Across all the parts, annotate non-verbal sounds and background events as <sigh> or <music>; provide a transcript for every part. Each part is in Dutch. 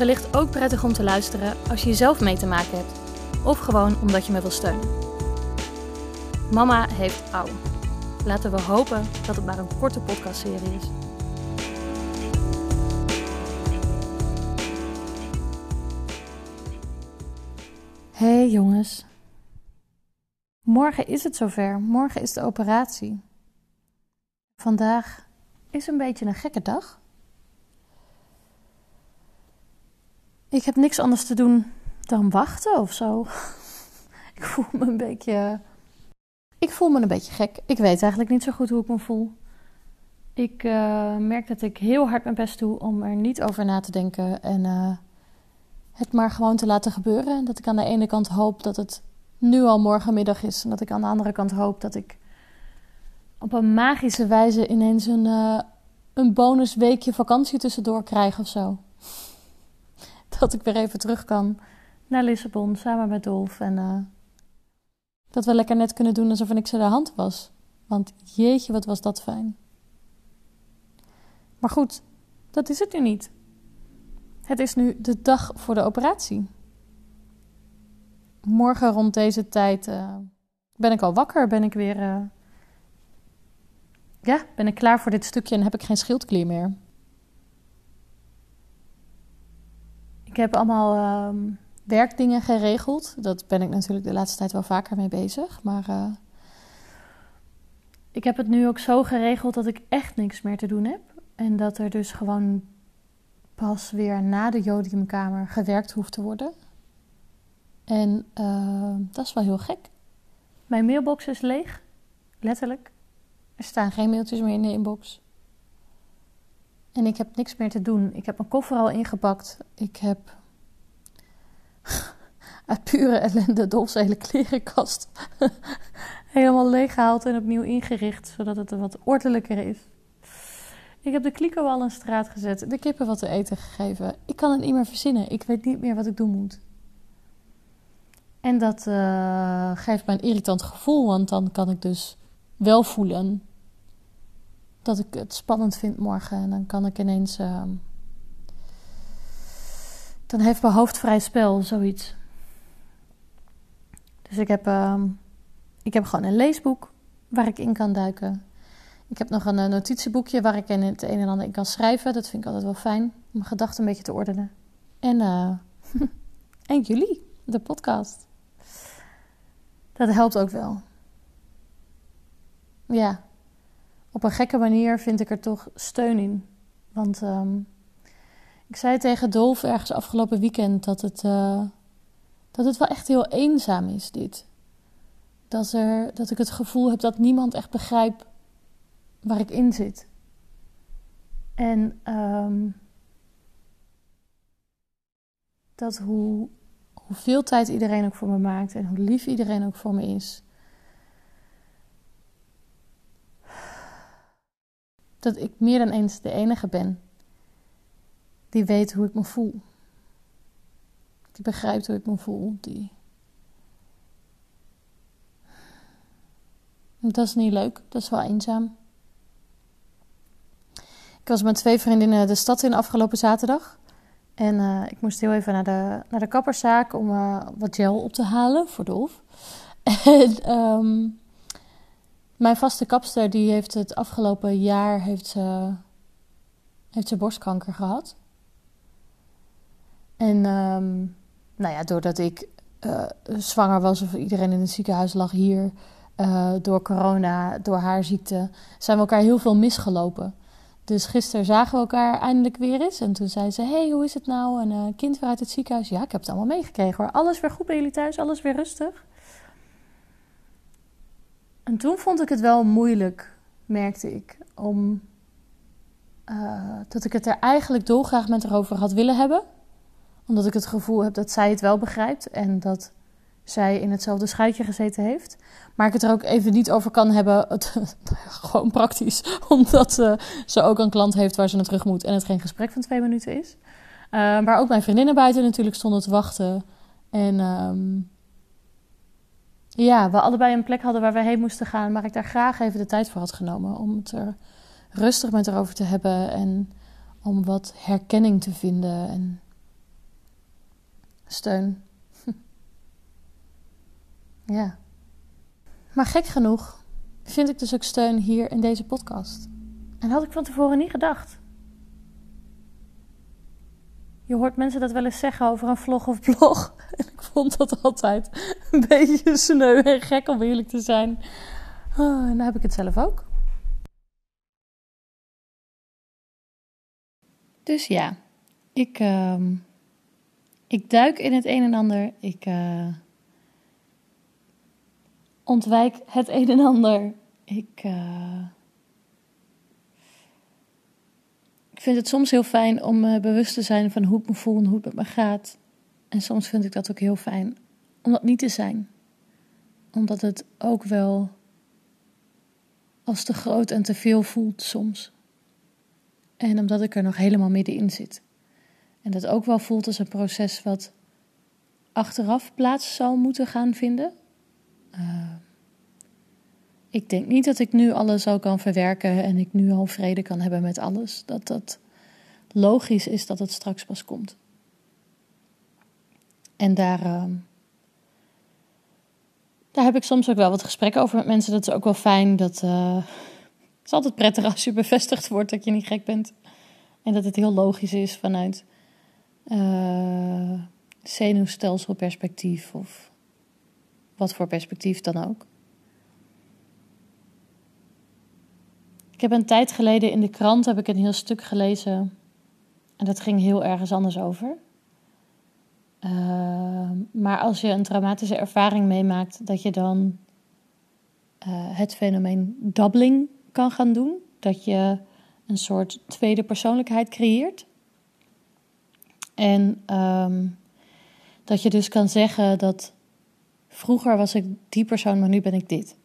wellicht ook prettig om te luisteren als je zelf mee te maken hebt. Of gewoon omdat je me wil steunen. Mama heeft ouw. Laten we hopen dat het maar een korte podcastserie is. Hey jongens. Morgen is het zover. Morgen is de operatie. Vandaag is een beetje een gekke dag. Ik heb niks anders te doen dan wachten of zo. <laughs> ik voel me een beetje. Ik voel me een beetje gek. Ik weet eigenlijk niet zo goed hoe ik me voel. Ik uh, merk dat ik heel hard mijn best doe om er niet over na te denken en uh, het maar gewoon te laten gebeuren. Dat ik aan de ene kant hoop dat het nu al morgenmiddag is en dat ik aan de andere kant hoop dat ik op een magische wijze ineens een, uh, een bonusweekje vakantie tussendoor krijg of zo. Dat ik weer even terug kan naar Lissabon samen met Dolf. En uh, dat we lekker net kunnen doen alsof niks aan de hand was. Want jeetje, wat was dat fijn. Maar goed, dat is het nu niet. Het is nu de dag voor de operatie. Morgen rond deze tijd uh, ben ik al wakker, ben ik weer. Uh, ja, ben ik klaar voor dit stukje en heb ik geen schildklier meer. Ik heb allemaal um, werkdingen geregeld. Dat ben ik natuurlijk de laatste tijd wel vaker mee bezig. Maar uh, ik heb het nu ook zo geregeld dat ik echt niks meer te doen heb. En dat er dus gewoon pas weer na de jodiumkamer gewerkt hoeft te worden. En uh, dat is wel heel gek. Mijn mailbox is leeg, letterlijk. Er staan geen mailtjes meer in de inbox. En ik heb niks meer te doen. Ik heb mijn koffer al ingepakt. Ik heb <laughs> uit pure ellende Dolf's hele klerenkast <laughs> helemaal leeggehaald en opnieuw ingericht, zodat het wat ordelijker is. Ik heb de kliko al in straat gezet, de kippen wat te eten gegeven. Ik kan het niet meer verzinnen. Ik weet niet meer wat ik doen moet. En dat uh, geeft mij een irritant gevoel, want dan kan ik dus wel voelen dat ik het spannend vind morgen. En dan kan ik ineens. Uh, dan heeft mijn hoofd vrij spel, zoiets. Dus ik heb, uh, ik heb gewoon een leesboek waar ik in kan duiken. Ik heb nog een uh, notitieboekje waar ik in het een en ander in kan schrijven. Dat vind ik altijd wel fijn om mijn gedachten een beetje te ordenen. En, uh, <laughs> en jullie, de podcast. Dat helpt ook wel. Ja, op een gekke manier vind ik er toch steun in. Want um, ik zei tegen Dolf ergens afgelopen weekend dat het, uh, dat het wel echt heel eenzaam is, dit. Dat, er, dat ik het gevoel heb dat niemand echt begrijpt waar ik in zit. En um, dat hoe, hoeveel tijd iedereen ook voor me maakt en hoe lief iedereen ook voor me is dat ik meer dan eens de enige ben die weet hoe ik me voel. Die begrijpt hoe ik me voel. Die... Dat is niet leuk, dat is wel eenzaam. Ik was met twee vriendinnen de stad in afgelopen zaterdag. En uh, ik moest heel even naar de, naar de kapperszaak om uh, wat gel op te halen voor Dolf. <laughs> En um, mijn vaste kapster die heeft het afgelopen jaar heeft ze, heeft borstkanker gehad. En um, nou ja, doordat ik uh, zwanger was of iedereen in het ziekenhuis lag hier uh, door corona, door haar ziekte, zijn we elkaar heel veel misgelopen. Dus gisteren zagen we elkaar eindelijk weer eens. En toen zei ze: Hey, hoe is het nou? En uh, kind weer uit het ziekenhuis. Ja, ik heb het allemaal meegekregen hoor. Alles weer goed bij jullie thuis, alles weer rustig. En toen vond ik het wel moeilijk, merkte ik, om uh, dat ik het er eigenlijk dolgraag met haar over had willen hebben. Omdat ik het gevoel heb dat zij het wel begrijpt en dat zij in hetzelfde schuitje gezeten heeft. Maar ik het er ook even niet over kan hebben. Het, <laughs> gewoon praktisch. <laughs> Omdat uh, ze ook een klant heeft waar ze naar terug moet en het geen gesprek van twee minuten is. Uh, waar ook mijn vriendinnen buiten natuurlijk stonden te wachten. En um, ja, we allebei een plek hadden waar we heen moesten gaan. Maar ik daar graag even de tijd voor had genomen. Om het er rustig met erover te hebben. En om wat herkenning te vinden. En steun. <laughs> ja. Maar gek genoeg vind ik dus ook steun hier in deze podcast. En had ik van tevoren niet gedacht. Je hoort mensen dat wel eens zeggen over een vlog of blog. <laughs> En ik vond dat altijd een beetje sneu en gek om eerlijk te zijn. Oh, en nou heb ik het zelf ook. Dus ja, ik, uh, ik duik in het een en ander. Ik uh, ontwijk het een en ander. Ik. Uh, Ik vind het soms heel fijn om me bewust te zijn van hoe ik me voel en hoe het met me gaat. En soms vind ik dat ook heel fijn om dat niet te zijn. Omdat het ook wel als te groot en te veel voelt soms. En omdat ik er nog helemaal middenin zit. En dat ook wel voelt als een proces wat achteraf plaats zal moeten gaan vinden. Uh, ik denk niet dat ik nu alles al kan verwerken en ik nu al vrede kan hebben met alles. Dat dat logisch is dat het straks pas komt. En daar, uh, daar heb ik soms ook wel wat gesprekken over met mensen. Dat is ook wel fijn. Dat uh, het is altijd prettig als je bevestigd wordt dat je niet gek bent. En dat het heel logisch is vanuit uh, zenuwstelselperspectief of wat voor perspectief dan ook. Ik heb een tijd geleden in de krant heb ik een heel stuk gelezen. En dat ging heel ergens anders over. Uh, maar als je een traumatische ervaring meemaakt, dat je dan uh, het fenomeen doubling kan gaan doen. Dat je een soort tweede persoonlijkheid creëert. En um, dat je dus kan zeggen dat vroeger was ik die persoon, maar nu ben ik dit.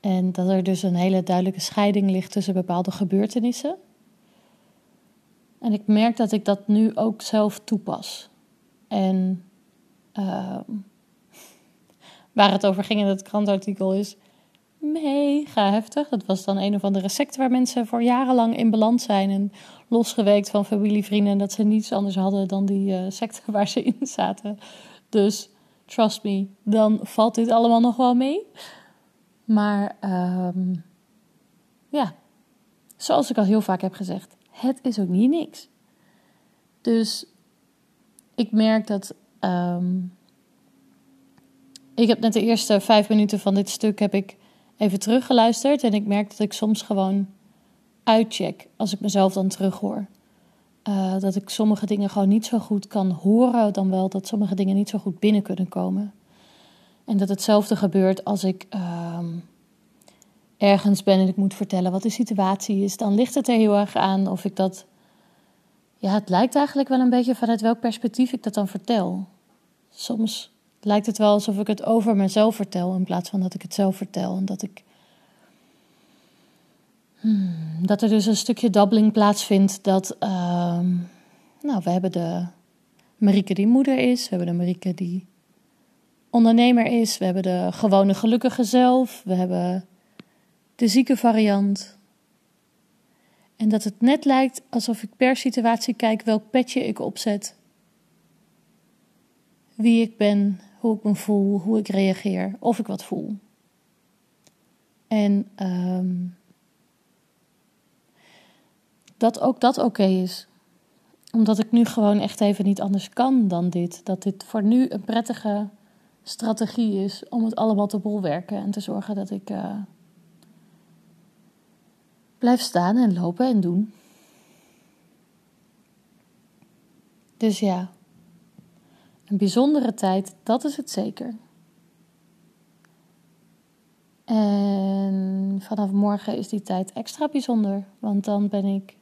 En dat er dus een hele duidelijke scheiding ligt tussen bepaalde gebeurtenissen. En ik merk dat ik dat nu ook zelf toepas. En uh, <laughs> waar het over ging in het krantartikel is mega heftig. Dat was dan een of andere secte waar mensen voor jarenlang in balans zijn en losgeweekt van familie, vrienden. En dat ze niets anders hadden dan die uh, secte <laughs> waar ze in zaten. Dus trust me, dan valt dit allemaal nog wel mee. Maar um, ja, zoals ik al heel vaak heb gezegd, het is ook niet niks. Dus ik merk dat. Um, ik heb net de eerste vijf minuten van dit stuk heb ik even teruggeluisterd. En ik merk dat ik soms gewoon uitcheck als ik mezelf dan terughoor. Uh, dat ik sommige dingen gewoon niet zo goed kan horen, dan wel dat sommige dingen niet zo goed binnen kunnen komen. En dat hetzelfde gebeurt als ik um, ergens ben en ik moet vertellen wat de situatie is. Dan ligt het er heel erg aan of ik dat. Ja, het lijkt eigenlijk wel een beetje vanuit welk perspectief ik dat dan vertel. Soms lijkt het wel alsof ik het over mezelf vertel in plaats van dat ik het zelf vertel. En dat ik. Hmm, dat er dus een stukje dobbeling plaatsvindt. Dat. Uh, nou, we hebben de Marieke die moeder is. We hebben de Marieke die ondernemer is. We hebben de gewone gelukkige zelf. We hebben de zieke variant. En dat het net lijkt alsof ik per situatie kijk welk petje ik opzet. Wie ik ben, hoe ik me voel, hoe ik reageer, of ik wat voel. En um, dat ook dat oké is. Omdat ik nu gewoon echt even niet anders kan dan dit. Dat dit voor nu een prettige strategie is om het allemaal te bolwerken en te zorgen dat ik uh, blijf staan en lopen en doen. Dus ja, een bijzondere tijd, dat is het zeker. En vanaf morgen is die tijd extra bijzonder, want dan ben ik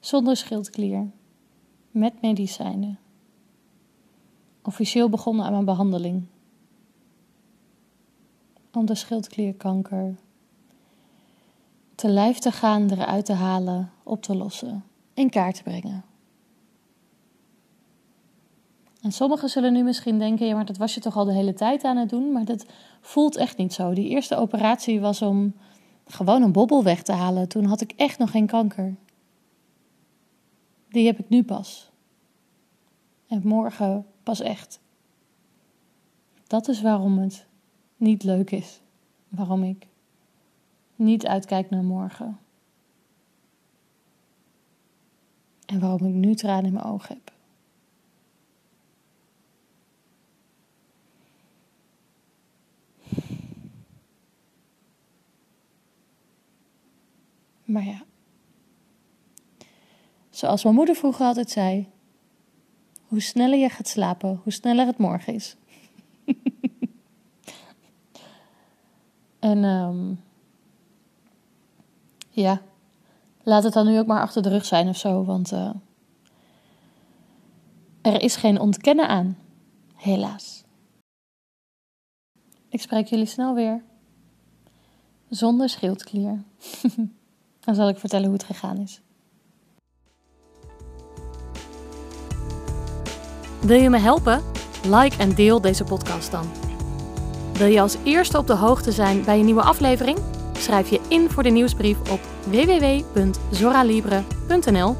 zonder schildklier, met medicijnen, officieel begonnen aan mijn behandeling. Om de schildklierkanker te lijf te gaan, eruit te halen, op te lossen, in kaart te brengen. En sommigen zullen nu misschien denken: ja, maar dat was je toch al de hele tijd aan het doen? Maar dat voelt echt niet zo. Die eerste operatie was om gewoon een bobbel weg te halen. Toen had ik echt nog geen kanker. Die heb ik nu pas. En morgen pas echt. Dat is waarom het niet leuk is. Waarom ik niet uitkijk naar morgen. En waarom ik nu tranen in mijn ogen heb. Maar ja. Zoals mijn moeder vroeger altijd zei: hoe sneller je gaat slapen, hoe sneller het morgen is. <laughs> en um, ja, laat het dan nu ook maar achter de rug zijn of zo, want uh, er is geen ontkennen aan, helaas. Ik spreek jullie snel weer. Zonder schildklier. <laughs> dan zal ik vertellen hoe het gegaan is. Wil je me helpen? Like en deel deze podcast dan. Wil je als eerste op de hoogte zijn bij een nieuwe aflevering? Schrijf je in voor de nieuwsbrief op www.zoralibre.nl